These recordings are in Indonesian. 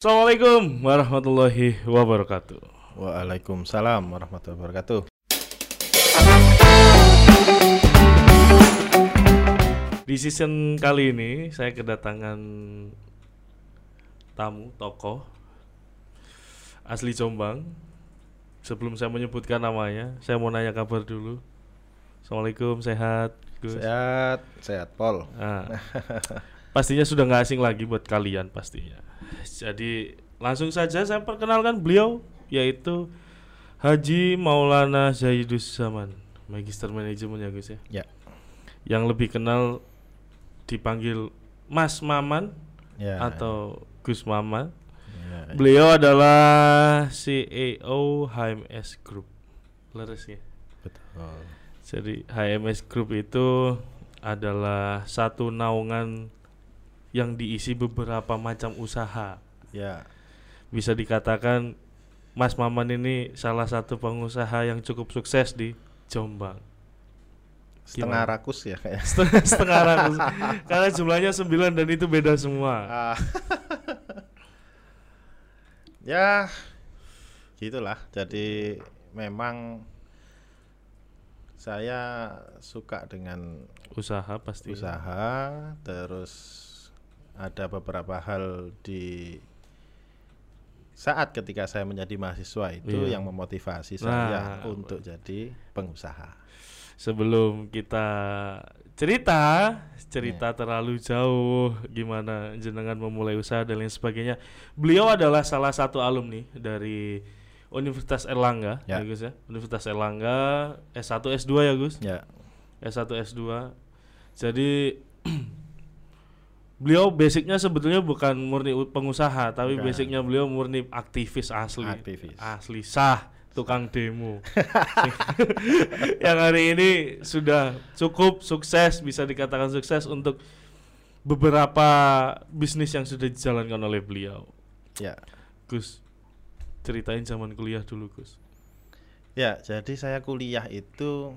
Assalamualaikum warahmatullahi wabarakatuh. Waalaikumsalam warahmatullahi wabarakatuh. Di season kali ini saya kedatangan tamu tokoh asli Jombang. Sebelum saya menyebutkan namanya, saya mau nanya kabar dulu. Assalamualaikum, sehat, Gus. Sehat, sehat Pol. Nah, pastinya sudah nggak asing lagi buat kalian pastinya. Jadi langsung saja saya perkenalkan beliau yaitu Haji Maulana Zaidus Zaman, Magister Manajemen ya Gus ya. Ya. Yang lebih kenal dipanggil Mas Maman Ya. atau Gus Maman. ya, Beliau adalah CEO HMS Group. Leres ya. betul. Jadi HMS Group itu adalah satu naungan yang diisi beberapa macam usaha. Ya, Bisa dikatakan Mas Maman ini salah satu pengusaha yang cukup sukses di Jombang. setengah Gimana? rakus ya kayak. Setengah, setengah ratus. Karena jumlahnya 9 dan itu beda semua. Ah. ya, gitulah. Jadi memang saya suka dengan Usaha pasti. usaha, terus ada beberapa hal di saat ketika saya menjadi mahasiswa itu Iya. yang memotivasi Nah, saya untuk jadi pengusaha. Sebelum kita cerita, cerita Iya. terlalu jauh gimana jenengan memulai usaha dan lain sebagainya. Beliau adalah salah satu alumni dari Universitas Erlangga, Ya. ya Gus ya. Universitas Erlangga S1 S2 ya Gus. Ya, S1 S2. Jadi beliau basicnya sebetulnya bukan murni pengusaha, tapi Bukan. basicnya beliau murni aktivis asli. Aktivis. Asli sah tukang demo. yang hari ini sudah cukup sukses bisa dikatakan sukses untuk beberapa bisnis yang sudah dijalankan oleh beliau. ya. Gus, ceritain zaman kuliah dulu, Gus. Ya, jadi saya kuliah itu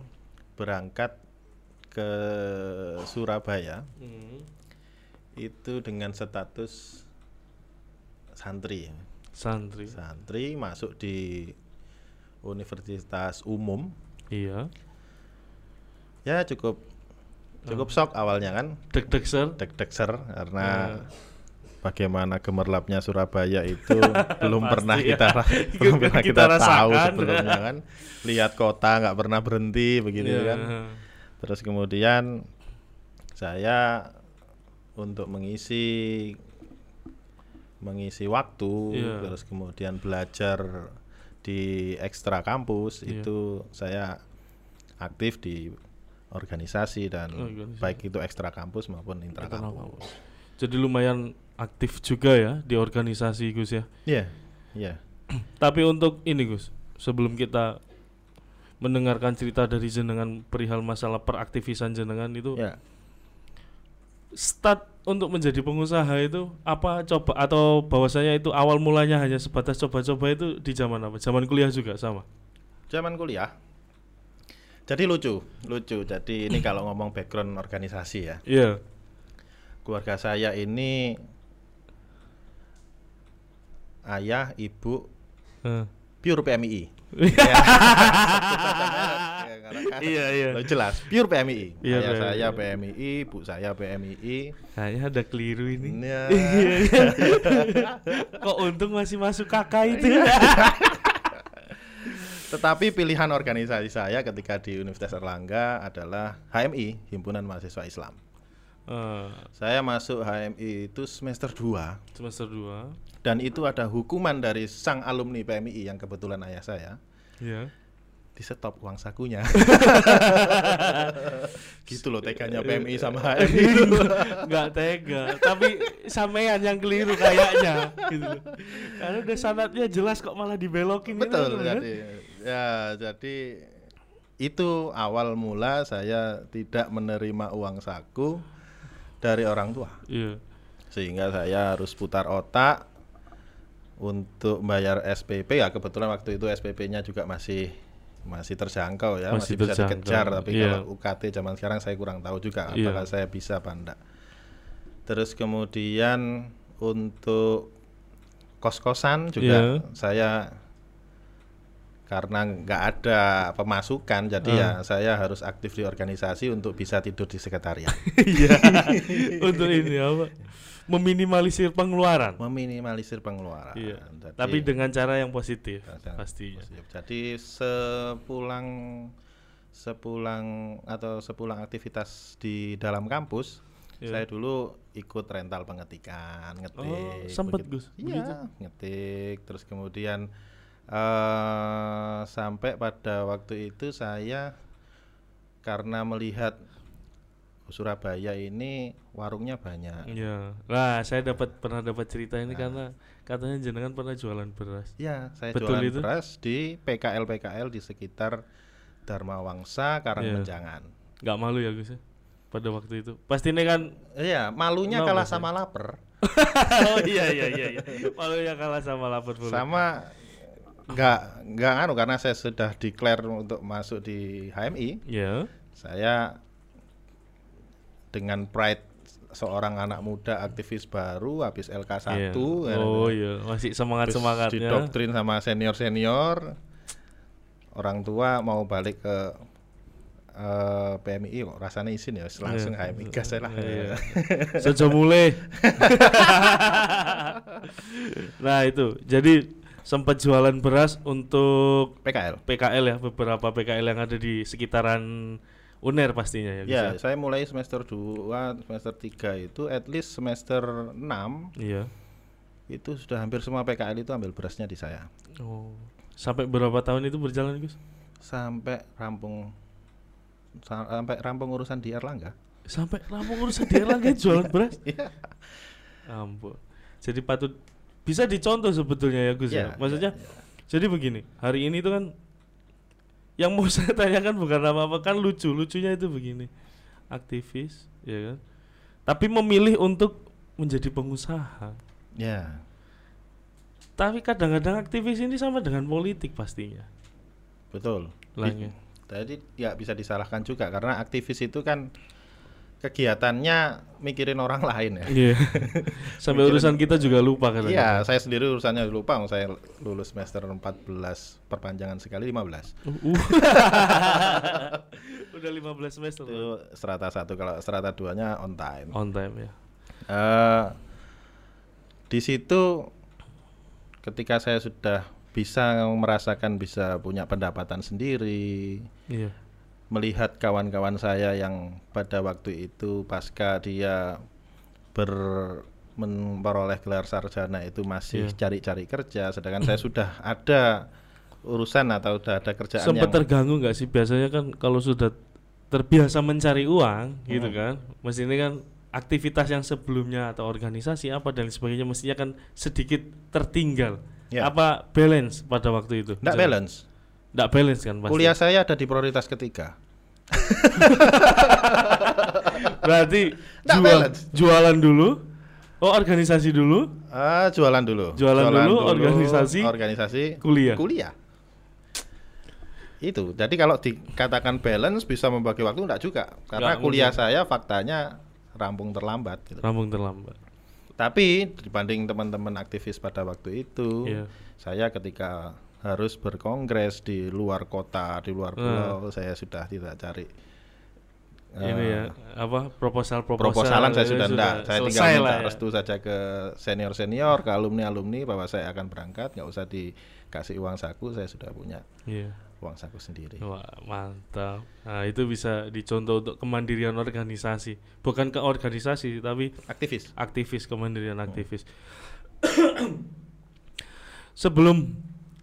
berangkat ke Surabaya itu dengan status santri. Santri. Santri masuk di universitas umum. Iya. Ya cukup cukup shock awalnya kan, Deg-deg ser. deg-deg ser karena Nah. bagaimana gemerlapnya Surabaya itu belum pernah ya. kita belum Kita pernah kita, tahu rasakan. sebelumnya kan. Lihat kota nggak pernah berhenti begitu Iya. kan. Terus kemudian saya untuk mengisi mengisi waktu, Iya. terus kemudian belajar di ekstra kampus Iya. itu saya aktif di organisasi dan Organisasi. baik itu ekstra kampus maupun intra kampus. Jadi lumayan aktif juga ya di organisasi Gus ya. Iya, iya. Tapi untuk ini Gus, sebelum kita mendengarkan cerita dari jenengan perihal masalah peraktivisan jenengan itu Ya. Start untuk menjadi pengusaha itu apa coba atau bahwasanya itu awal mulanya hanya sebatas coba-coba itu di zaman apa? Zaman kuliah juga sama. Zaman kuliah. Jadi lucu, lucu. Jadi ini kalau ngomong background organisasi ya. Iya. Keluarga saya ini ayah, ibu, Eh. pure PMI. Iya, iya. Lo jelas, pure PMI. Iya, ayah PMI. saya PMI, ibu saya PMI. Kayaknya ada keliru ini. Ya. Iya, iya. Kok untung masih masuk kakak itu? Tetapi pilihan organisasi saya ketika di Universitas Erlangga adalah HMI, Himpunan Mahasiswa Islam. Eh, Saya masuk HMI itu semester 2 semester 2 dan itu ada hukuman dari sang alumni PMI yang kebetulan ayah saya ya. Di stop uang sakunya. gitu loh teganya PMI sama HMI itu. nggak tega tapi sampean yang keliru kayaknya gitu loh. karena udah sanatnya jelas kok malah dibelokin gitu Betul kan? jadi ya jadi itu awal mula saya tidak menerima uang saku dari orang tua iya sehingga saya harus putar otak untuk bayar SPP ya kebetulan waktu itu SPP-nya juga masih masih terjangkau ya Masih masih, bisa terjangkau, dikejar tapi iya. kalau UKT zaman sekarang saya kurang tahu juga Iya. apakah saya bisa apa enggak terus kemudian untuk kos-kosan juga Iya. saya karena nggak ada pemasukan jadi Ah. ya saya harus aktif di organisasi untuk bisa tidur di sekretariat Iya. Untuk ini apa? Meminimalisir pengeluaran. meminimalisir pengeluaran Iya. Jadi- Tapi dengan cara yang positif pastinya. positif. Jadi sepulang sepulang atau sepulang aktivitas di dalam kampus, Iya. saya dulu ikut rental pengetikan, ngetik. Oh, sempet. Gus, begitu? Iya, ngetik. Terus kemudian eh sampai pada waktu itu saya karena melihat Surabaya ini warungnya banyak. Iya. Lah, saya dapat pernah dapat cerita ini karena katanya jenengan pernah jualan beras. Ya, saya Betul jualan itu? beras di PKL PKL di sekitar Dharma Wangsa, Karangmenjangan. Nggak malu ya Gus ya? Pada waktu itu. Pasti ini kan Iya, malunya kalah Mas? sama lapar. Oh iya iya iya iya. Malunya kalah sama lapar pula. Sama nggak nggak anu karena saya sudah declare untuk masuk di HMI, Iya. saya dengan pride seorang anak muda aktivis baru habis LK1 Iya. Oh iya, masih semangat-semangatnya. didoktrin sama senior-senior orang tua mau balik ke eh, PMI kok rasanya izin ya langsung Iya. HMI gas lah Iya. Sejak mulai. nah itu, jadi sempat jualan beras untuk PKL PKL ya, beberapa PKL yang ada di sekitaran UNER pastinya ya. Ya, saya mulai semester 2, semester 3 itu at least semester 6 Iya. itu sudah hampir semua PKL itu ambil berasnya di saya. Oh. Sampai berapa tahun itu berjalan, Gus? Sampai rampung sa- sampai rampung urusan di Erlangga. Sampai rampung urusan di Erlangga jualan beras. Iya. Ampun. Jadi patut bisa dicontoh sebetulnya ya Gus ya. Iya, Maksudnya iya, iya. jadi begini, hari ini tuh kan yang mau saya tanyakan bukan apa-apa kan lucu, lucunya itu begini. Aktivis, ya kan? Tapi memilih untuk menjadi pengusaha. Ya. Tapi kadang-kadang aktivis ini sama dengan politik pastinya. Betul. Lainnya. Jadi ya bisa disalahkan juga karena aktivis itu kan kegiatannya mikirin orang lain ya. Iya. Sampai Mikirin- urusan kita juga lupa kan. Iya, saya sendiri urusannya lupa, saya lulus semester 14 perpanjangan sekali 15. Uh. Udah 15 semester. Itu strata satu kalau strata 2-nya on time. On time ya. Eh, di situ ketika saya sudah bisa merasakan bisa punya pendapatan sendiri, Iya. Melihat kawan-kawan saya yang pada waktu itu pasca dia ber memperoleh gelar sarjana itu masih Iya. cari-cari kerja, sedangkan saya sudah ada urusan atau sudah ada kerjaan Sempat yang terganggu nggak sih biasanya kan kalau sudah terbiasa mencari uang gitu Hmm. kan, mesti ini kan aktivitas yang sebelumnya atau organisasi apa dan sebagainya mestinya kan sedikit tertinggal. Ya. Apa balance pada waktu itu? tidak balance. Nggak balance kan pasti. Kuliah saya ada di prioritas ketiga. Berarti Nggak jual, balance. jualan dulu. Oh, organisasi dulu, Ah, jualan dulu. Jualan dulu, organisasi, organisasi, kuliah. kuliah. Itu. Jadi kalau dikatakan balance bisa membagi waktu enggak juga. Karena Nggak kuliah mungkin. saya faktanya rampung terlambat gitu. Rampung terlambat. Tapi dibanding teman-teman aktivis pada waktu itu, Iya. saya ketika harus berkongres di luar kota, di luar Nah. pulau, saya sudah tidak cari ini eh, ya apa proposal proposal proposalan saya sudah enggak saya tinggal minta ya. restu saja ke senior senior ke alumni alumni bahwa saya akan berangkat nggak usah dikasih uang saku saya sudah punya Iya. uang saku sendiri Wah, mantap. Nah, itu bisa dicontoh untuk kemandirian organisasi. Bukan ke organisasi, tapi aktivis aktivis, kemandirian aktivis. Sebelum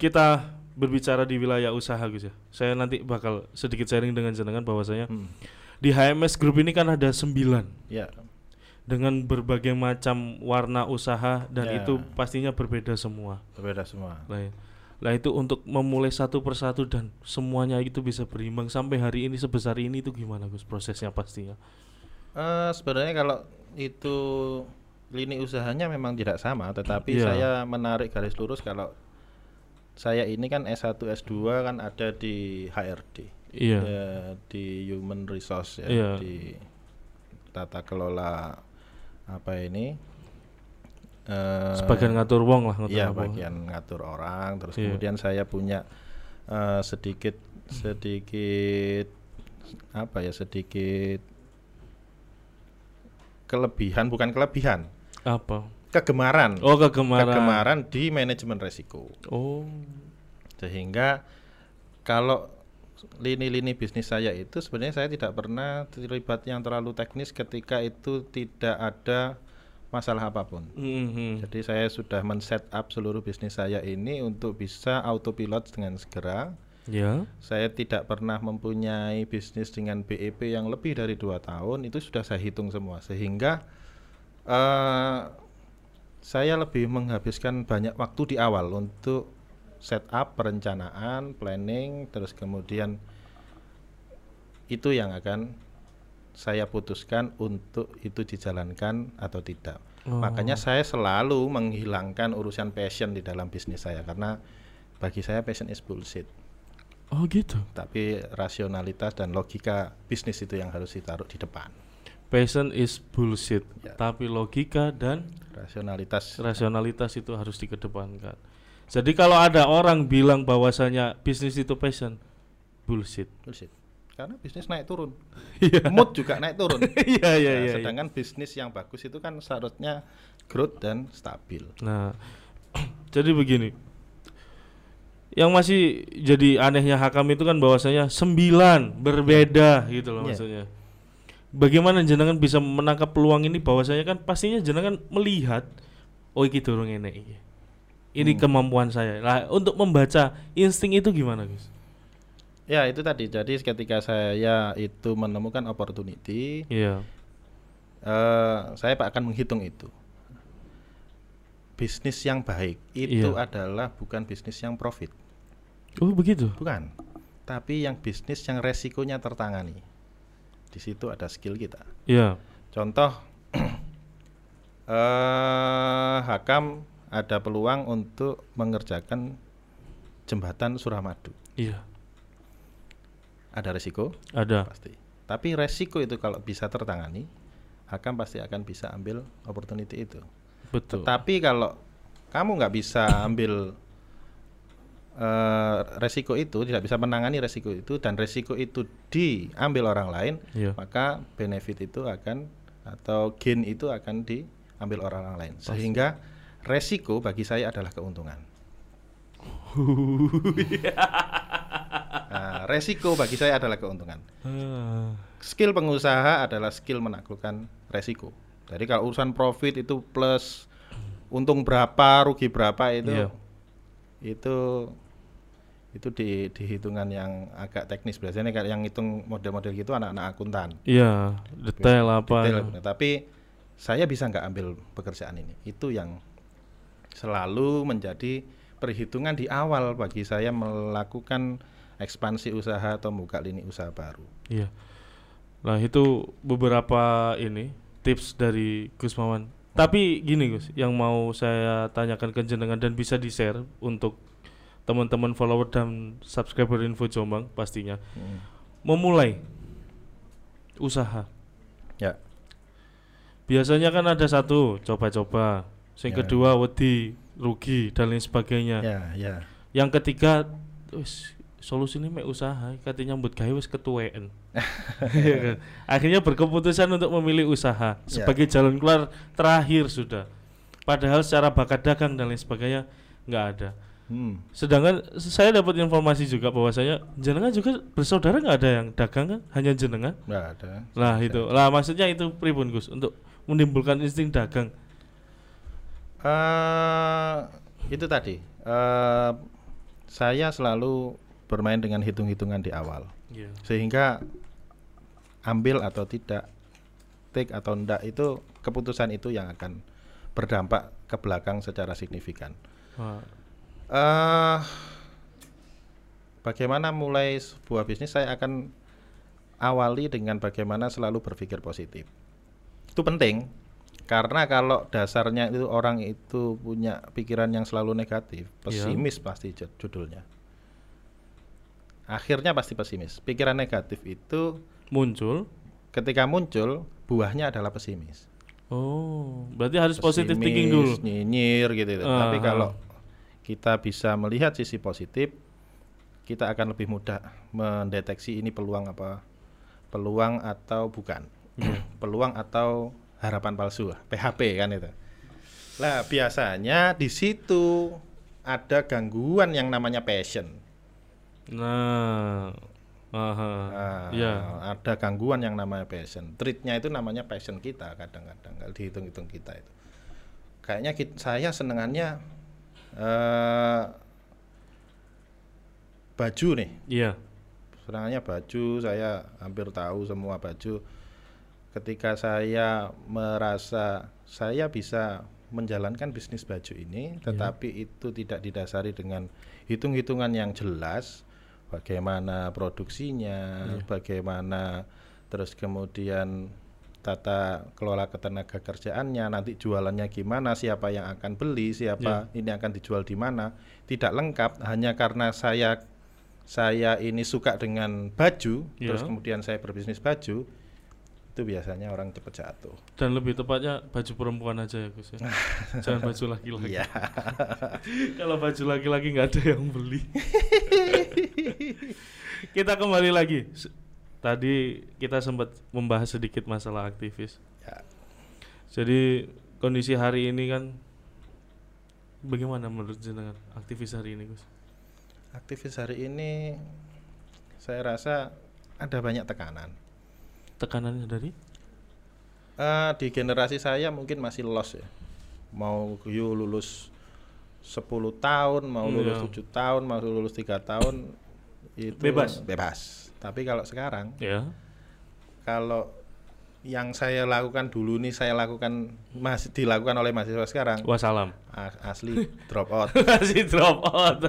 kita berbicara di wilayah usaha Gus ya. Saya nanti bakal sedikit sharing dengan jenengan bahwasanya Hmm. di HMS Group ini kan ada sembilan ya dengan berbagai macam warna usaha dan Ya. itu pastinya berbeda semua. berbeda semua Lah, ya. lah itu untuk memulai satu persatu dan semuanya itu bisa berimbang sampai hari ini sebesar ini itu gimana Gus prosesnya pastinya? Eh, sebenarnya kalau itu lini usahanya memang tidak sama tetapi Iya. saya menarik garis lurus kalau saya ini kan S1 S2 kan ada di HRD Iya. ya, di human resource ya Iya. di tata kelola apa ini eh, Sebagian ngatur wong lah ngatur Iya, apa. bagian ngatur orang. Terus Iya. kemudian saya punya eh, sedikit sedikit apa ya sedikit kelebihan bukan kelebihan Apa? Kegemaran Oh, kegemaran. kegemaran di manajemen resiko Oh. sehingga kalau lini-lini bisnis saya itu sebenarnya saya tidak pernah terlibat yang terlalu teknis ketika itu tidak ada masalah apa pun. Mhm. Jadi saya sudah men-set up seluruh bisnis saya ini untuk bisa autopilot dengan segera. Ya. Saya tidak pernah mempunyai bisnis dengan BEP yang lebih dari dua tahun itu sudah saya hitung semua sehingga eh saya lebih menghabiskan banyak waktu di awal untuk setup perencanaan, planning, terus kemudian itu yang akan saya putuskan untuk itu dijalankan atau tidak. Oh. Makanya saya selalu menghilangkan urusan passion di dalam bisnis saya karena bagi saya passion is bullshit. Oh, gitu. Tapi rasionalitas dan logika bisnis itu yang harus ditaruh di depan. Passion is bullshit, Ya. tapi logika dan Rasionalitas rasionalitas itu harus dikedepankan. Jadi kalau ada orang bilang bahwasanya bisnis itu passion, bullshit. bullshit. Karena bisnis naik turun. Iya. Mood juga naik turun. Iya, iya, Nah, iya. iya. sedangkan bisnis yang bagus itu kan seharusnya growth dan stabil. Nah, jadi begini. Yang masih jadi anehnya Hakam itu kan bahwasanya sembilan berbeda gitu loh Iya. maksudnya. Bagaimana jenengan bisa menangkap peluang ini bahwasanya kan pastinya jenengan melihat oh iki durung enek iki. Ini Hmm. kemampuan saya. Lah untuk membaca insting itu gimana, Gus? Ya itu tadi. Jadi ketika saya itu menemukan opportunity, Iya. eh, saya akan menghitung itu. Bisnis yang baik itu Iya. adalah bukan bisnis yang profit, Oh, begitu. bukan. Tapi yang bisnis yang resikonya tertangani. Di situ ada skill kita. Iya. Contoh, eh Hakam ada peluang untuk mengerjakan jembatan Suramadu. Iya. Ada resiko Ada. pasti. Tapi resiko itu kalau bisa tertangani, Hakam pasti akan bisa ambil opportunity itu. Betul. Tapi kalau kamu nggak bisa ambil eh, resiko itu, tidak bisa menangani resiko itu dan resiko itu diambil orang lain, Iya. maka benefit itu akan atau gain itu akan diambil orang lain. Sehingga resiko bagi saya adalah keuntungan. Nah, resiko bagi saya adalah keuntungan. Ah. Skill pengusaha adalah skill menaklukkan resiko. Jadi kalau urusan profit itu plus untung berapa, rugi berapa itu Iya. Itu itu di, di hitungan yang agak teknis biasanya kayak yang hitung model-model gitu anak-anak akuntan. Iya, detail apa. Detail benar. Tapi saya bisa nggak ambil pekerjaan ini. Itu yang selalu menjadi perhitungan di awal bagi saya melakukan ekspansi usaha atau buka lini usaha baru. Iya. Nah, itu beberapa ini tips dari Gus Mawan. Tapi gini Gus, yang mau saya tanyakan ke jenengan dan bisa di-share untuk teman-teman follower dan subscriber Info Jombang pastinya. Memulai usaha. Ya. Biasanya kan ada satu coba-coba, yang Ya. kedua wedi, rugi dan lain sebagainya. Ya, ya. Yang ketiga, wis solusinya mek usaha, katanya nyambut gawe wis ketuaan. Iya kan? Akhirnya berkeputusan untuk memilih usaha Ya. sebagai jalan keluar terakhir sudah. Padahal secara bakat dagang dan lain sebagainya nggak ada. Hmm. Sedangkan saya dapat informasi juga bahwasanya jenengan juga bersaudara nggak ada yang dagang kan, hanya jenengan. Nggak ada. Lah itu, lah maksudnya itu pribun Gus untuk menimbulkan insting dagang. eh itu tadi. eh saya selalu bermain dengan hitung-hitungan di awal. Iya. Sehingga ambil atau tidak, take atau enggak itu keputusan itu yang akan berdampak ke belakang secara signifikan. Wah, eh bagaimana mulai sebuah bisnis saya akan awali dengan bagaimana selalu berpikir positif. Itu penting karena kalau dasarnya itu orang itu punya pikiran yang selalu negatif, pesimis pasti jud- judulnya. Akhirnya pasti pesimis. Pikiran negatif itu muncul. ketika muncul buahnya adalah pesimis. Oh, berarti harus positif thinking dulu. Nyinyir gitu. Ah, Tapi ah. kalau kita bisa melihat sisi positif, kita akan lebih mudah mendeteksi ini peluang apa, peluang atau bukan, Iya. peluang atau harapan palsu, PHP kan itu. Lah biasanya di situ ada gangguan yang namanya passion. Nah, aha. Nah, ya. ada gangguan yang namanya passion. Treatnya itu namanya passion kita kadang-kadang kalau dihitung-hitung kita itu. Kayaknya kit- saya senengannya eh baju nih. Iya. Senangannya baju, saya hampir tahu semua baju. Ketika saya merasa saya bisa menjalankan bisnis baju ini, tetapi itu tidak didasari dengan hitung-hitungan yang jelas, bagaimana produksinya, bagaimana terus kemudian tata kelola ketenaga kerjaannya, nanti jualannya gimana, siapa yang akan beli, siapa ini akan dijual di mana, tidak lengkap hanya karena saya saya ini suka dengan baju, terus Ya. kemudian saya berbisnis baju, itu biasanya orang cepat jatuh. Dan lebih tepatnya baju perempuan aja ya Gus ya. Jangan baju laki-laki. Iya. Kalau baju laki-laki nggak ada yang beli. kita kembali lagi. Tadi kita sempat membahas sedikit masalah aktivis. Ya. Jadi kondisi hari ini kan bagaimana menurut jenengan aktivis hari ini Gus? Aktivis hari ini saya rasa ada banyak tekanan. Tekanannya dari? Eh, di generasi saya mungkin masih lost ya. Mau you lulus 10 tahun, mau lulus Iya. 7 tahun, mau lulus tiga tahun itu Bebas. Bebas. Tapi kalau sekarang Ya. kalau yang saya lakukan dulu nih saya lakukan masih dilakukan oleh mahasiswa sekarang Wassalam. asli drop out Masih drop out.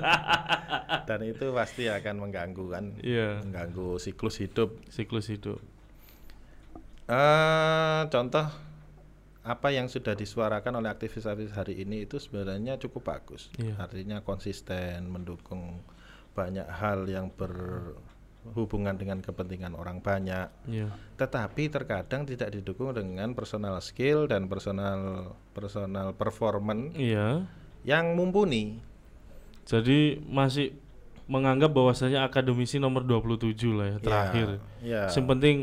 dan itu pasti akan mengganggu kan Iya. mengganggu siklus hidup Siklus hidup. Eh, contoh apa yang sudah disuarakan oleh aktivis-aktivis hari ini itu sebenarnya cukup bagus. Iya. Artinya konsisten mendukung banyak hal yang berhubungan dengan kepentingan orang banyak. Iya. Tetapi terkadang tidak didukung dengan personal skill dan personal personal performance Iya. yang mumpuni. Jadi masih menganggap bahwasanya akademisi nomor 27 lah ya terakhir. Ya. Yang penting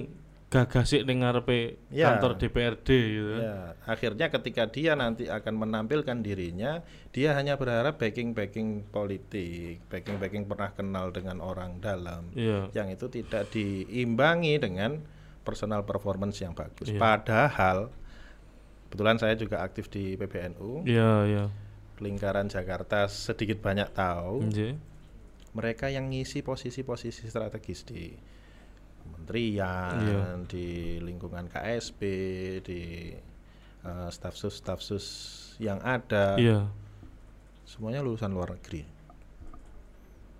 gagasik ning ngarepe Ya. kantor DPRD gitu kan. Ya, akhirnya ketika dia nanti akan menampilkan dirinya, dia hanya berharap backing-backing politik, backing-backing pernah kenal dengan orang dalam, Iya. yang itu tidak diimbangi dengan personal performance yang bagus. Iya. Padahal, kebetulan saya juga aktif di PBNU, Iya, iya. lingkaran Jakarta sedikit banyak tahu, Nggih. mereka yang ngisi posisi-posisi strategis di kementerian, Iya. di lingkungan KSP, di eh, staf sus staf sus yang ada, Iya. semuanya lulusan luar negeri.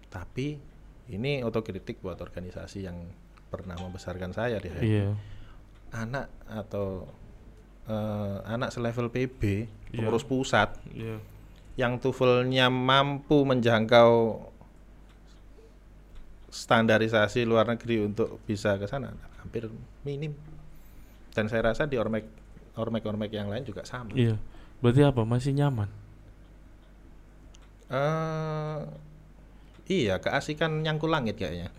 Tapi ini otokritik buat organisasi yang pernah membesarkan saya di. Iya. Anak atau eh, anak selevel PB, Iya. pengurus pusat Iya. yang TOEFL-nya mampu menjangkau standarisasi luar negeri untuk bisa ke sana hampir minim. Dan saya rasa di ormek ormek-ormek yang lain juga sama. Iya. Berarti apa? Masih nyaman. Eh, iya, keasikan nyangkul langit kayaknya.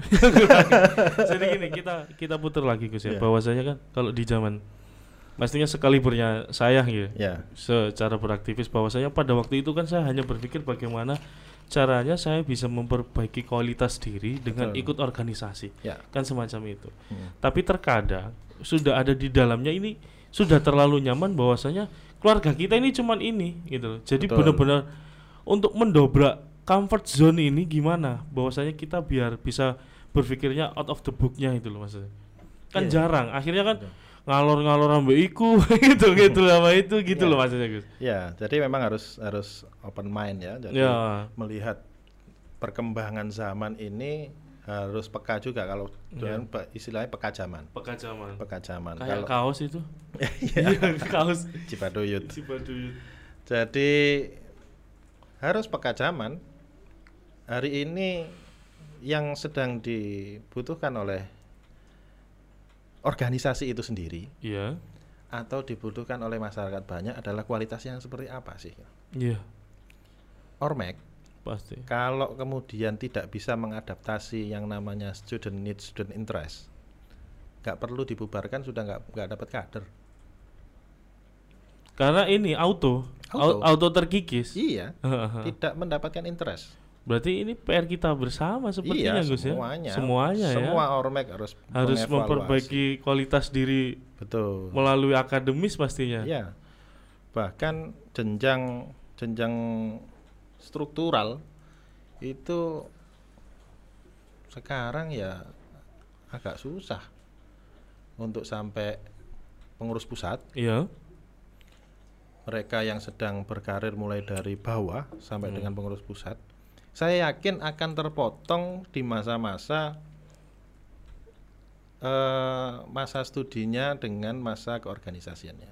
Jadi gini, kita kita putar lagi Gus ya. Iya. Bahwasanya kan kalau di zaman pastinya sekalibernya saya gitu. Ya, secara beraktivis bahwasanya pada waktu itu kan saya hanya berpikir bagaimana caranya saya bisa memperbaiki kualitas diri dengan Betul. ikut organisasi ya. kan semacam itu Hmm. tapi terkadang sudah ada di dalamnya ini sudah terlalu nyaman bahwasanya keluarga kita ini cuman ini gitu loh jadi benar-benar untuk mendobrak comfort zone ini gimana bahwasanya kita biar bisa berpikirnya out of the booknya itu loh maksudnya kan Iya. jarang akhirnya kan Betul. ngalor-ngalor ambek iku gitu gitu sama itu gitu Iya. loh maksudnya Gus Ya, jadi memang harus harus open mind ya. Jadi ya melihat perkembangan zaman ini harus peka juga kalau Iya. dengan istilahnya peka zaman. peka zaman Peka zaman. kayak Kalau kaos itu Iya. iya kaos Cipaduyut. Cibaduyut Jadi harus peka zaman. Hari ini yang sedang dibutuhkan oleh organisasi itu sendiri iya atau dibutuhkan oleh masyarakat banyak adalah kualitas yang seperti apa sih? Iya, Ormek pasti. kalau kemudian tidak bisa mengadaptasi yang namanya student need, student interest, nggak perlu dibubarkan sudah nggak nggak dapat kader. Karena ini auto, Auto. au- auto terkikis. Iya, tidak mendapatkan interest. Berarti ini PR kita bersama sepertinya iya, Gus ya. semuanya. Semuanya ya. Semua ormek harus Harus memperbaiki kualitas diri Betul. melalui akademis pastinya. Iya. Bahkan jenjang jenjang struktural itu sekarang ya agak susah untuk sampai pengurus pusat Iya. mereka yang sedang berkarir mulai dari bawah sampai dengan pengurus pusat saya yakin akan terpotong di masa-masa eh, masa studinya dengan masa keorganisasiannya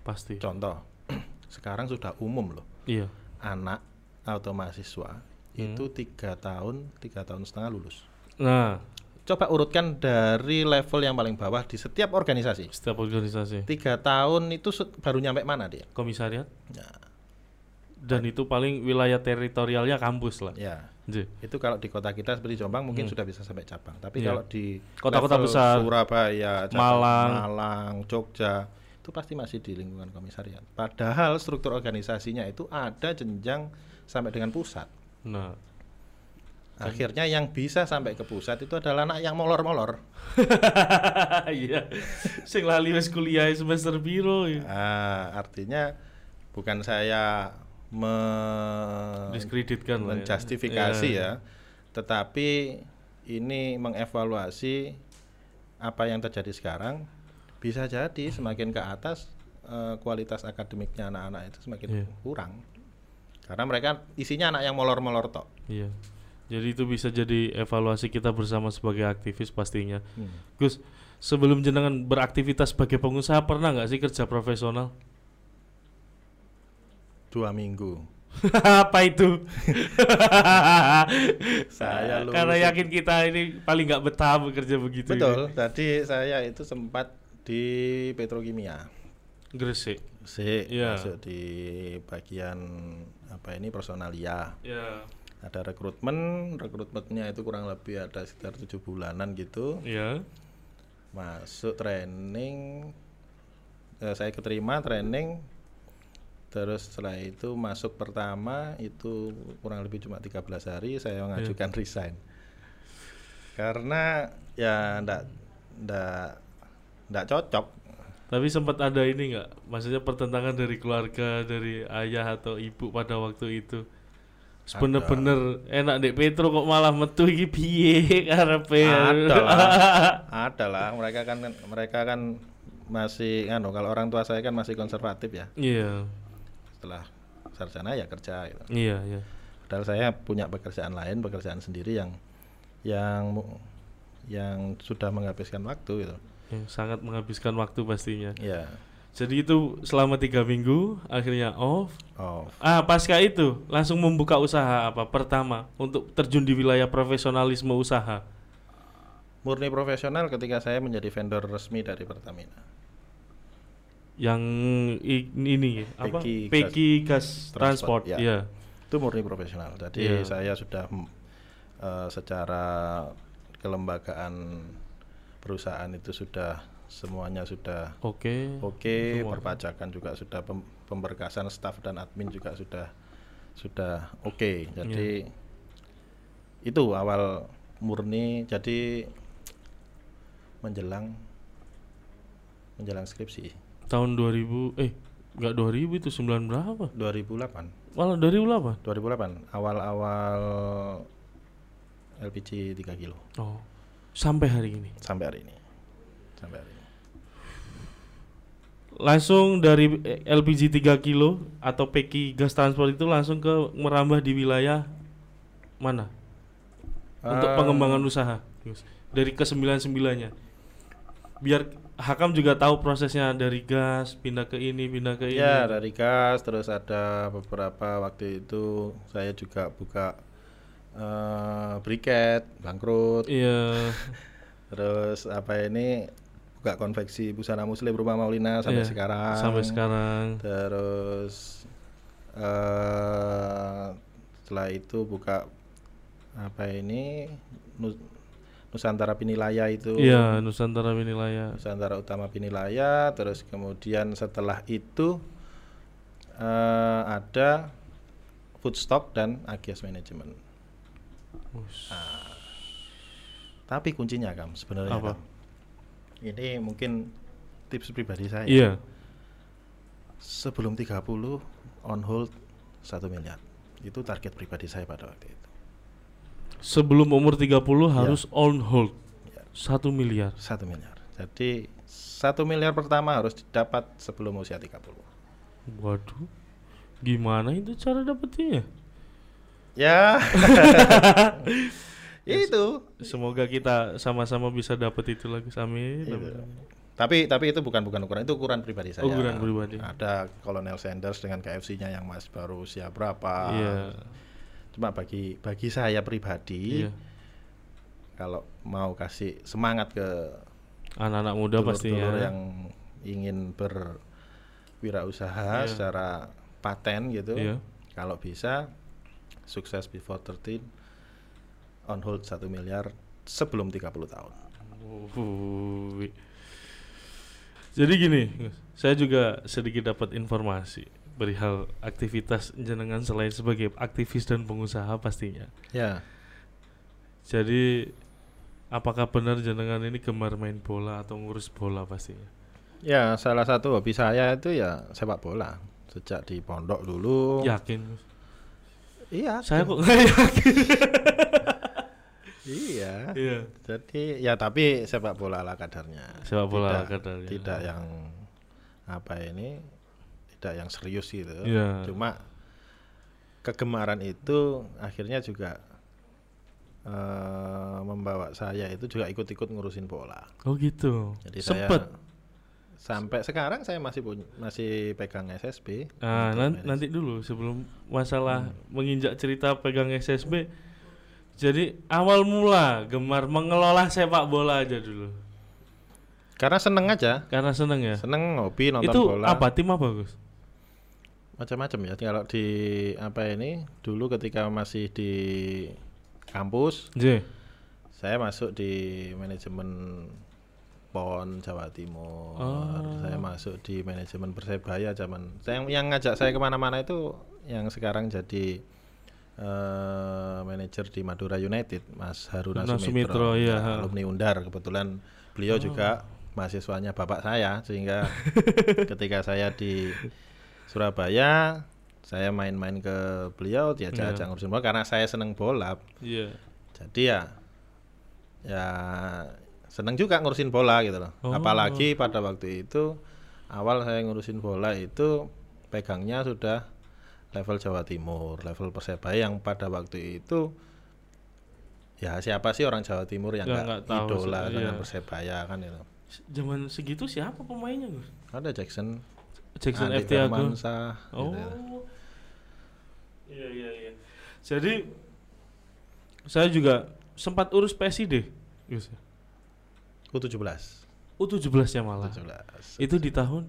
Pasti. contoh sekarang sudah umum loh Iya. anak atau mahasiswa itu tiga tahun tiga tahun setengah lulus. Nah, coba urutkan dari level yang paling bawah di setiap organisasi. Setiap organisasi. Tiga tahun itu baru nyampe mana dia komisariat? Nah, dan itu paling wilayah teritorialnya kampus lah. ya. J. itu kalau di kota kita seperti Jombang mungkin sudah bisa sampai cabang. Tapi Iya. kalau di Kota-kota besar. Surabaya Jakarta, Malang. Malang Jogja itu pasti masih di lingkungan komisariat. Padahal struktur organisasinya itu ada jenjang sampai dengan pusat Nah, akhirnya yang bisa sampai ke pusat itu adalah anak yang molor-molor iya. Sing lali wis kuliah semester piro ya. Ah, artinya bukan saya me- Diskreditkan lah ya. menjustifikasi Iya. ya, tetapi ini mengevaluasi apa yang terjadi sekarang bisa jadi semakin ke atas eh, kualitas akademiknya anak-anak itu semakin Iya. kurang karena mereka isinya anak yang molor-molor tok. Iya. Jadi itu bisa jadi evaluasi kita bersama sebagai aktivis pastinya. Hmm. Gus, sebelum jenengan beraktivitas sebagai pengusaha pernah nggak sih kerja profesional? Dua minggu. Apa itu? Saya lulus- Karena yakin kita ini paling nggak betah bekerja begitu. ini. Betul. Tadi saya itu sempat di petrokimia. Gresik. Sik, Iya. masuk di bagian apa ini personalia. Ya. Ada rekrutmen, rekrutmennya itu kurang lebih ada sekitar tujuh bulanan gitu. Ya. Masuk training, eh, saya keterima training. Terus setelah itu masuk pertama itu kurang lebih cuma 13 hari saya mengajukan resign. Karena ya ndak ndak ndak cocok. Tapi sempat ada ini nggak? Maksudnya pertentangan dari keluarga, dari ayah atau ibu pada waktu itu. Bener-bener enak dek Petro kok malah metu iki piye karepe. Ada lah. Ada lah, mereka kan mereka kan masih anu kalau orang tua saya kan masih konservatif ya. Iya. Setelah sarjana ya kerja gitu. Iya, iya. Padahal saya punya pekerjaan lain, pekerjaan sendiri yang yang yang sudah menghabiskan waktu gitu. Ya, sangat menghabiskan waktu pastinya. Ya. Jadi itu selama tiga minggu akhirnya off. Oh, Ah pasca itu langsung membuka usaha apa pertama untuk terjun di wilayah profesionalisme usaha. murni profesional ketika saya menjadi vendor resmi dari Pertamina. Yang ini apa? Peki Peki gas, Transport, transport. ya. ya. Itu murni profesional. Jadi Iya. saya sudah eh, secara kelembagaan perusahaan itu sudah semuanya sudah Oke. Oke, Semua. perpajakan juga sudah pem- pemberkasan staf dan admin juga sudah sudah oke. Jadi itu awal murni jadi menjelang menjelang skripsi Tahun 2000 eh enggak 2000 itu 9 berapa? 2008. Malah 2008. 2008 awal-awal LPG 3 kilo Oh. Sampai hari ini. sampai hari ini. Sampai hari ini. Langsung dari LPG 3 kilo atau Peki gas transport itu langsung ke merambah di wilayah mana? Untuk Eh, pengembangan usaha. Dari ke 99-nya. Biar Hakam juga tahu prosesnya dari gas pindah ke ini, pindah ke ini. Ya dari gas terus ada beberapa waktu itu saya juga buka eh briket bangkrut Iya. terus apa ini buka konveksi busana muslim rumah Maulina sampai Iya, sekarang. Sampai sekarang. Terus eh setelah itu buka apa ini Nu- Nusantara Pinilaya itu. Iya, Nusantara Winilaya. Nusantara Utama Pinilaya. Terus kemudian setelah itu eh ada Foodstock dan Agias Management. Us. Tapi kuncinya Kam sebenarnya Apa? Kam. Ini mungkin tips pribadi saya. Iya. Sebelum 30 on hold 1 miliar. Itu target pribadi saya pada waktu itu. Sebelum umur 30 Iya. harus on hold. Ya. Satu miliar. 1 miliar. Jadi 1 miliar pertama harus didapat sebelum usia 30. Waduh. Gimana itu cara dapetnya? Ya. itu. Semoga kita sama-sama bisa dapat itu lagi. Amin. Itu. amin. Tapi tapi itu bukan bukan ukuran, itu ukuran pribadi saya. Ukuran pribadi. Ada Colonel Sanders dengan KFC-nya yang masih baru usia berapa. Iya. Cuma bagi bagi saya pribadi Iya. kalau mau kasih semangat ke Anak-anak muda dulur-dulur pastinya. yang ingin berwirausaha Iya. secara paten gitu. Iya. Kalau bisa sukses before 13 on hold 1 miliar sebelum 30 tahun. Wuih. Jadi gini, saya juga sedikit dapat informasi perihal aktivitas jenengan selain sebagai aktivis dan pengusaha pastinya. Ya. Jadi apakah benar jenengan ini gemar main bola atau ngurus bola pastinya? Ya, salah satu hobi saya itu ya sepak bola. Sejak di pondok dulu. Yakin? Iya. Saya kok nggak yakin. Iya. Iya. Jadi ya tapi sepak bola ala kadarnya. Sepak bola Tidak- ala kadarnya. Tidak yang apa ini? Tidak yang serius gitu. Iya. Cuma kegemaran itu akhirnya juga eh, membawa saya itu juga ikut-ikut ngurusin bola. Oh gitu. Jadi Sempet. saya sampai sekarang saya masih punya, masih pegang SSB. Ah, untuk nan- manage. nanti dulu sebelum masalah Hmm. menginjak cerita pegang SSB. Jadi awal mula gemar mengelola sepak bola aja dulu. Karena seneng aja, Karena seneng ya. seneng hobi nonton Itu bola. apa tim apa Gus? macam-macam ya kalau di apa ini dulu ketika masih di kampus J. saya masuk di manajemen PON Jawa Timur Oh. saya masuk di manajemen Persebaya zaman saya yang ngajak saya ke mana-mana itu yang sekarang jadi eh, manajer di Madura United Mas Haruna Sumitro, Sumitro, iya, Ya, alumni Undar kebetulan beliau Oh. juga mahasiswanya bapak saya sehingga ketika saya di Surabaya saya main-main ke beliau diajak-ajak Iya. ngurusin bola karena saya seneng bola Iya. jadi ya ya seneng juga ngurusin bola gitu loh Oh. apalagi pada waktu itu awal saya ngurusin bola itu pegangnya sudah level Jawa Timur level Persebaya yang pada waktu itu ya siapa sih orang Jawa Timur yang Nggak- tahu idola sih, dengan iya. Persebaya kan itu Zaman segitu siapa pemainnya Gus? ada Jackson Jackson Andi FT. Firmansyah, Oh. gitu ya. Iya iya iya. Jadi saya juga sempat urus PSID, Gus. U17 U17 ya malah. U17 Itu di tahun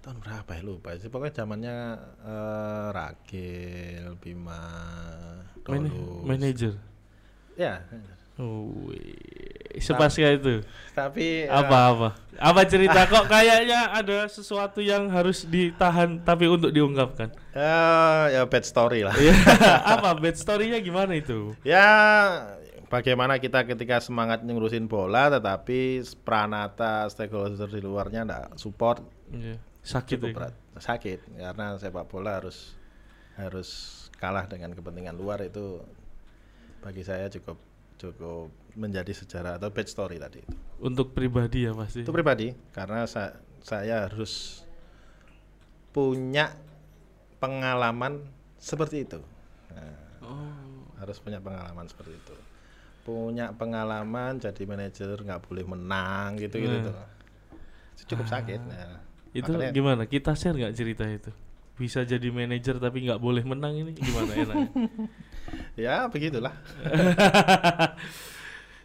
tahun berapa ya lupa sih pokoknya zamannya eh, Ragil Bima man- Dolus manajer. ya Oh, sepasca itu. tapi eh, Apa-apa? Apa cerita kok kayaknya ada sesuatu yang harus ditahan tapi untuk diungkapkan? eh, ya bad story lah Iya, apa bad story-nya gimana itu? ya bagaimana kita ketika semangat ngurusin bola tetapi pranata stakeholder di luarnya enggak support Iya. Sakit cukup ya. berat sakit karena sepak bola harus harus kalah dengan kepentingan luar itu bagi saya cukup cukup menjadi sejarah atau bad story tadi itu. Untuk pribadi ya pasti. Itu pribadi karena sa- saya harus punya pengalaman seperti itu. Nah, Oh. harus punya pengalaman seperti itu. Punya pengalaman jadi manajer nggak boleh menang gitu gitu Nah. tuh. Itu cukup sakit. Nah, Itu makanya- gimana? Kita share nggak cerita itu? Bisa jadi manajer tapi nggak boleh menang ini gimana enaknya? ya begitulah.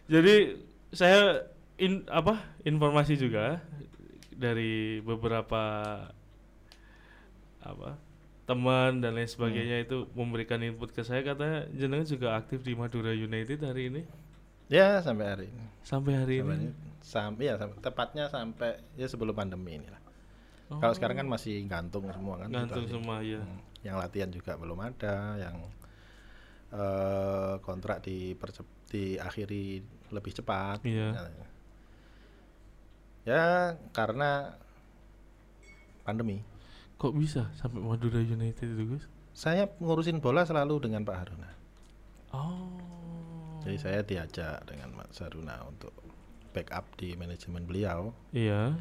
Jadi saya in, apa informasi juga dari beberapa apa teman dan lain sebagainya itu memberikan input ke saya katanya jenengan juga aktif di Madura United hari ini Ya sampai hari ini. sampai hari Sampai ini. Sampai ya sampai, tepatnya sampai ya sebelum pandemi ini lah. Oh, Kalau sekarang kan masih gantung semua kan. gantung situasi. semua ya. Hmm, Yang latihan juga belum ada, yang eh, kontrak di diakhiri lebih cepat. Iya. Ya karena pandemi. Kok bisa sampai Madura United itu Gus? Saya ngurusin bola selalu dengan Pak Haruna. Oh. Jadi saya diajak dengan Mas Haruna untuk backup di manajemen beliau. Iya.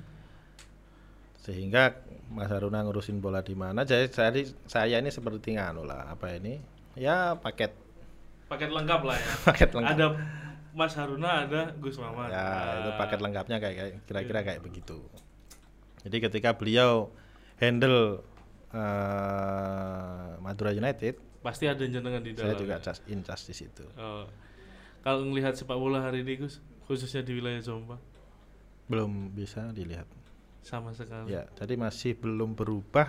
sehingga Mas Haruna ngurusin bola di mana jadi saya, saya ini seperti nganu lah apa ini ya paket Paket lengkap lah ya. paket lengkap Ada Mas Haruna, ada Gus Maman. ya itu paket lengkapnya kayak kayak- kira-kira Iya. kayak begitu jadi ketika beliau handle eh, Madura United Pasti ada jenengan di dalam. saya juga ya? cas in charge di situ Oh. Kalau ngelihat sepak bola hari ini Gus, khususnya di wilayah Jombang, belum bisa dilihat sama sekali. ya jadi masih belum berubah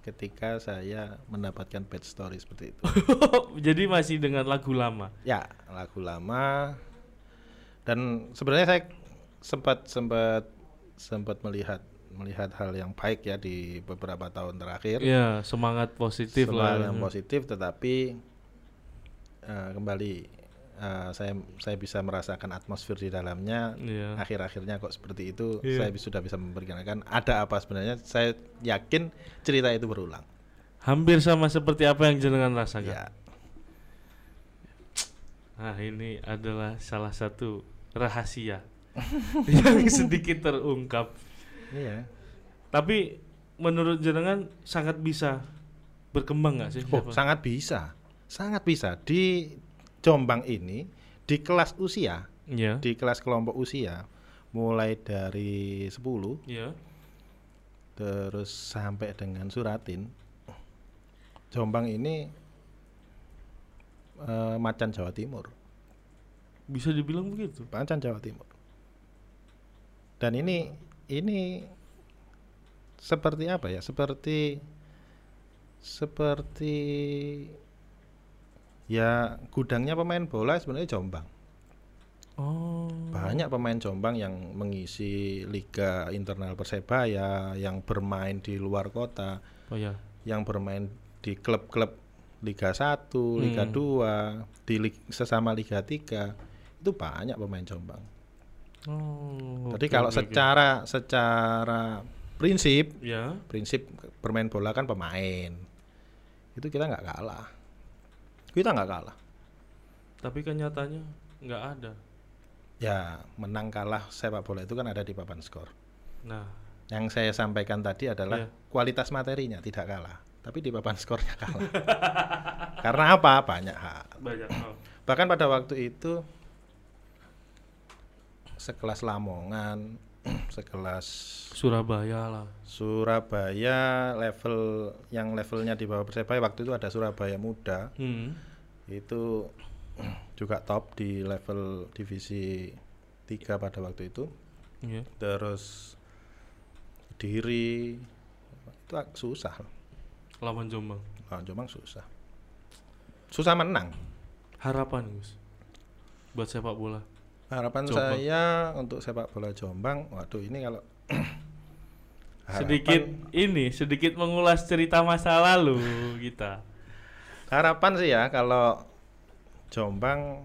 ketika saya mendapatkan bad story seperti itu Jadi masih dengan lagu lama. Ya, lagu lama. Dan sebenarnya saya sempat sempat sempat melihat melihat hal yang baik ya di beberapa tahun terakhir. Iya, semangat positif Semangat lah. yang positif tetapi eh, kembali eh, saya saya bisa merasakan atmosfer di dalamnya Iya. akhir-akhirnya kok seperti itu Iya. saya sudah bisa memperkenalkan ada apa sebenarnya saya yakin cerita itu berulang Hampir sama seperti apa yang jenengan rasakan. ya Nah, ini adalah salah satu rahasia yang sedikit terungkap. Iya Tapi menurut jenengan sangat bisa berkembang nggak sih? Oh, siapa? sangat bisa. Sangat bisa di Jombang ini di kelas usia, Iya. di kelas kelompok usia mulai dari 10 Iya. terus sampai dengan Suratin. Jombang ini eh, macan Jawa Timur, Bisa dibilang begitu. macan Jawa Timur. Dan ini ini seperti apa ya? Seperti seperti ya gudangnya pemain bola sebenarnya Jombang. Oh. Banyak pemain Jombang yang mengisi liga internal Persebaya, yang bermain di luar kota, Oh ya. yang bermain di klub-klub Liga 1, Liga Hmm. 2, di sesama Liga 3. Itu banyak pemain Jombang. Oh. Jadi oke, kalau oke. secara secara prinsip, ya, prinsip bermain bola kan pemain. Itu kita nggak kalah. Kita nggak kalah. tapi kan nyatanya nggak ada. Ya, menang kalah sepak bola itu kan ada di papan skor. Nah, Yang saya sampaikan tadi adalah Iya. kualitas materinya tidak kalah, tapi di papan skornya kalah. Karena apa? Banyak hal. banyak hal. Bahkan pada waktu itu sekelas Lamongan, sekelas Surabaya lah. Surabaya level yang levelnya di bawah Persebaya waktu itu ada Surabaya Muda Hmm. itu juga top di level divisi 3 pada waktu itu Iya. terus Diri itu susah Lawan Jombang. lawan Jombang susah susah menang Harapan Gus buat sepak bola. Harapan Jombang. saya untuk sepak bola Jombang waduh ini kalau harapan- Sedikit ini sedikit mengulas cerita masa lalu kita. harapan sih ya kalau Jombang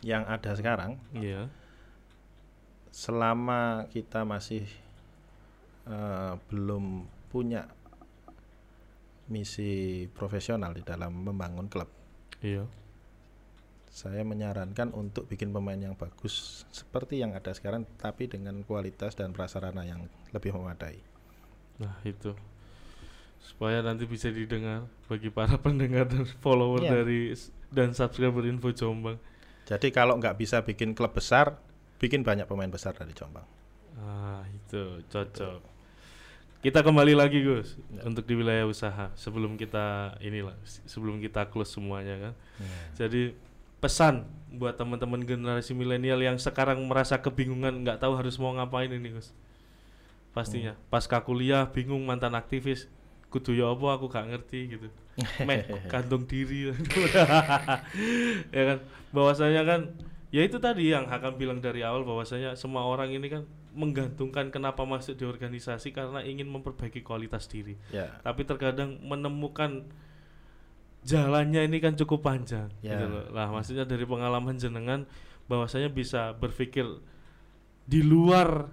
yang ada sekarang Iya. selama kita masih eh, belum punya misi profesional di dalam membangun klub, Iya. Saya menyarankan untuk bikin pemain yang bagus seperti yang ada sekarang, tapi dengan kualitas dan prasarana yang lebih memadai. Nah, itu. Supaya nanti bisa didengar bagi para pendengar dan follower Iya. dari dan subscriber Info Jombang. Jadi kalau nggak bisa bikin klub besar, bikin banyak pemain besar dari Jombang. Ah, itu cocok. Kita kembali lagi Gus Ya. untuk di wilayah usaha sebelum kita inilah sebelum kita close semuanya kan. Jadi pesan buat teman-teman generasi milenial yang sekarang merasa kebingungan nggak tahu harus mau ngapain ini Gus. Pastinya. Pasca kuliah bingung mantan aktivis. Kudu ya apa aku gak ngerti gitu. Meh gantung diri? Ya kan? Bahwasanya kan ya itu tadi yang akan bilang dari awal bahwasanya semua orang ini kan menggantungkan kenapa masuk di organisasi karena ingin memperbaiki kualitas diri. Ya. tapi terkadang menemukan jalannya ini kan cukup panjang Ya. gitu loh. Lah maksudnya dari pengalaman jenengan bahwasanya bisa berpikir di luar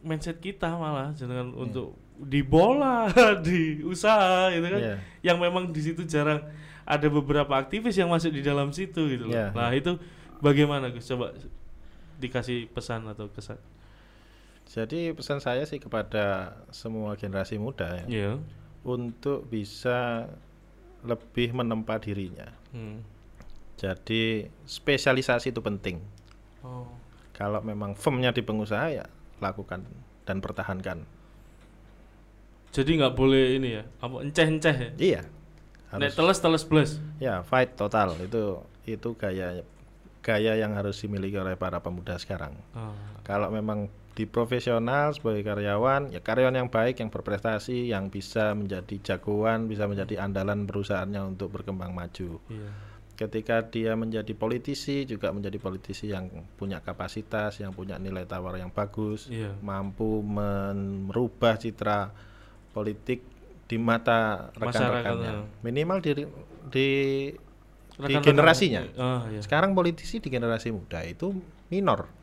mindset kita malah jenengan untuk di bola, di usaha gitu kan. Ya. Yang memang di situ jarang ada beberapa aktivis yang masuk di dalam situ gitu loh. Ya. Nah, itu bagaimana Gus? Coba dikasih pesan atau kesan. Jadi pesan saya sih kepada semua generasi muda ya, Iya. untuk bisa lebih menempa dirinya. Hmm. Jadi spesialisasi itu penting. Oh. Kalau memang firmnya di pengusaha ya lakukan dan pertahankan. Jadi nggak boleh ini ya, apa enceh-enceh ya? Iya. Nek Harus teles teles plus. ya fight total itu itu gaya gaya yang harus dimiliki oleh para pemuda sekarang. Ah. Kalau memang di profesional sebagai karyawan, ya karyawan yang baik, yang berprestasi, yang bisa menjadi jagoan, bisa menjadi andalan perusahaannya untuk berkembang maju. Iya. Ketika dia menjadi politisi, juga menjadi politisi yang punya kapasitas, yang punya nilai tawar yang bagus, Iya. mampu merubah citra politik di mata rekan-rekannya. Minimal di di, di generasinya. Ah, iya. Sekarang politisi di generasi muda itu minor.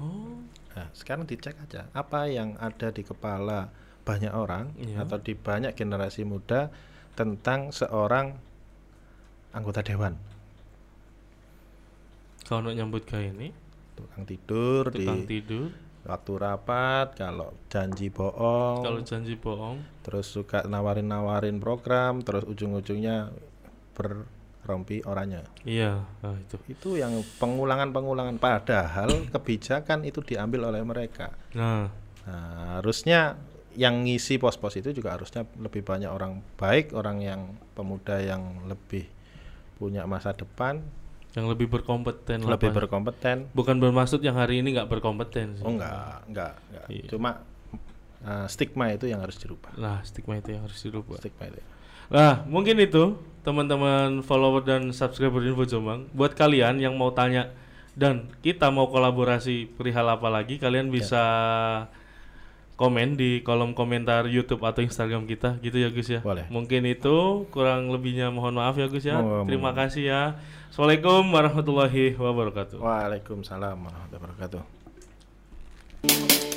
Oh. Nah, sekarang dicek aja apa yang ada di kepala banyak orang Iya. atau di banyak generasi muda tentang seorang anggota dewan. Kalau nyambut kayak ini, Tukang tidur tukang di tidur, waktu rapat, kalau janji bohong, kalau janji bohong, terus suka nawarin-nawarin program, terus ujung-ujungnya berrompi orangnya. iya, nah, itu. Itu yang pengulangan-pengulangan padahal kebijakan itu diambil oleh mereka. Nah, Nah, harusnya yang ngisi pos-pos itu juga harusnya lebih banyak orang baik, orang yang pemuda yang lebih punya masa depan, yang lebih berkompeten lah, lebih Pak. berkompeten. Bukan bermaksud yang hari ini nggak berkompeten sih. Oh enggak, enggak, enggak. Iya. Cuma uh, stigma itu yang harus dirubah. Nah, stigma itu yang harus dirubah. Stigma itu. Nah, mungkin itu teman-teman follower dan subscriber Info Jombang. Buat kalian yang mau tanya dan kita mau kolaborasi perihal apa lagi, kalian bisa komen di kolom komentar YouTube atau Instagram kita, gitu ya Gus ya. Boleh. Mungkin itu kurang lebihnya mohon maaf ya Gus ya. Mohon- Terima kasih ya. Assalamualaikum warahmatullahi wabarakatuh. Waalaikumsalam warahmatullahi wabarakatuh.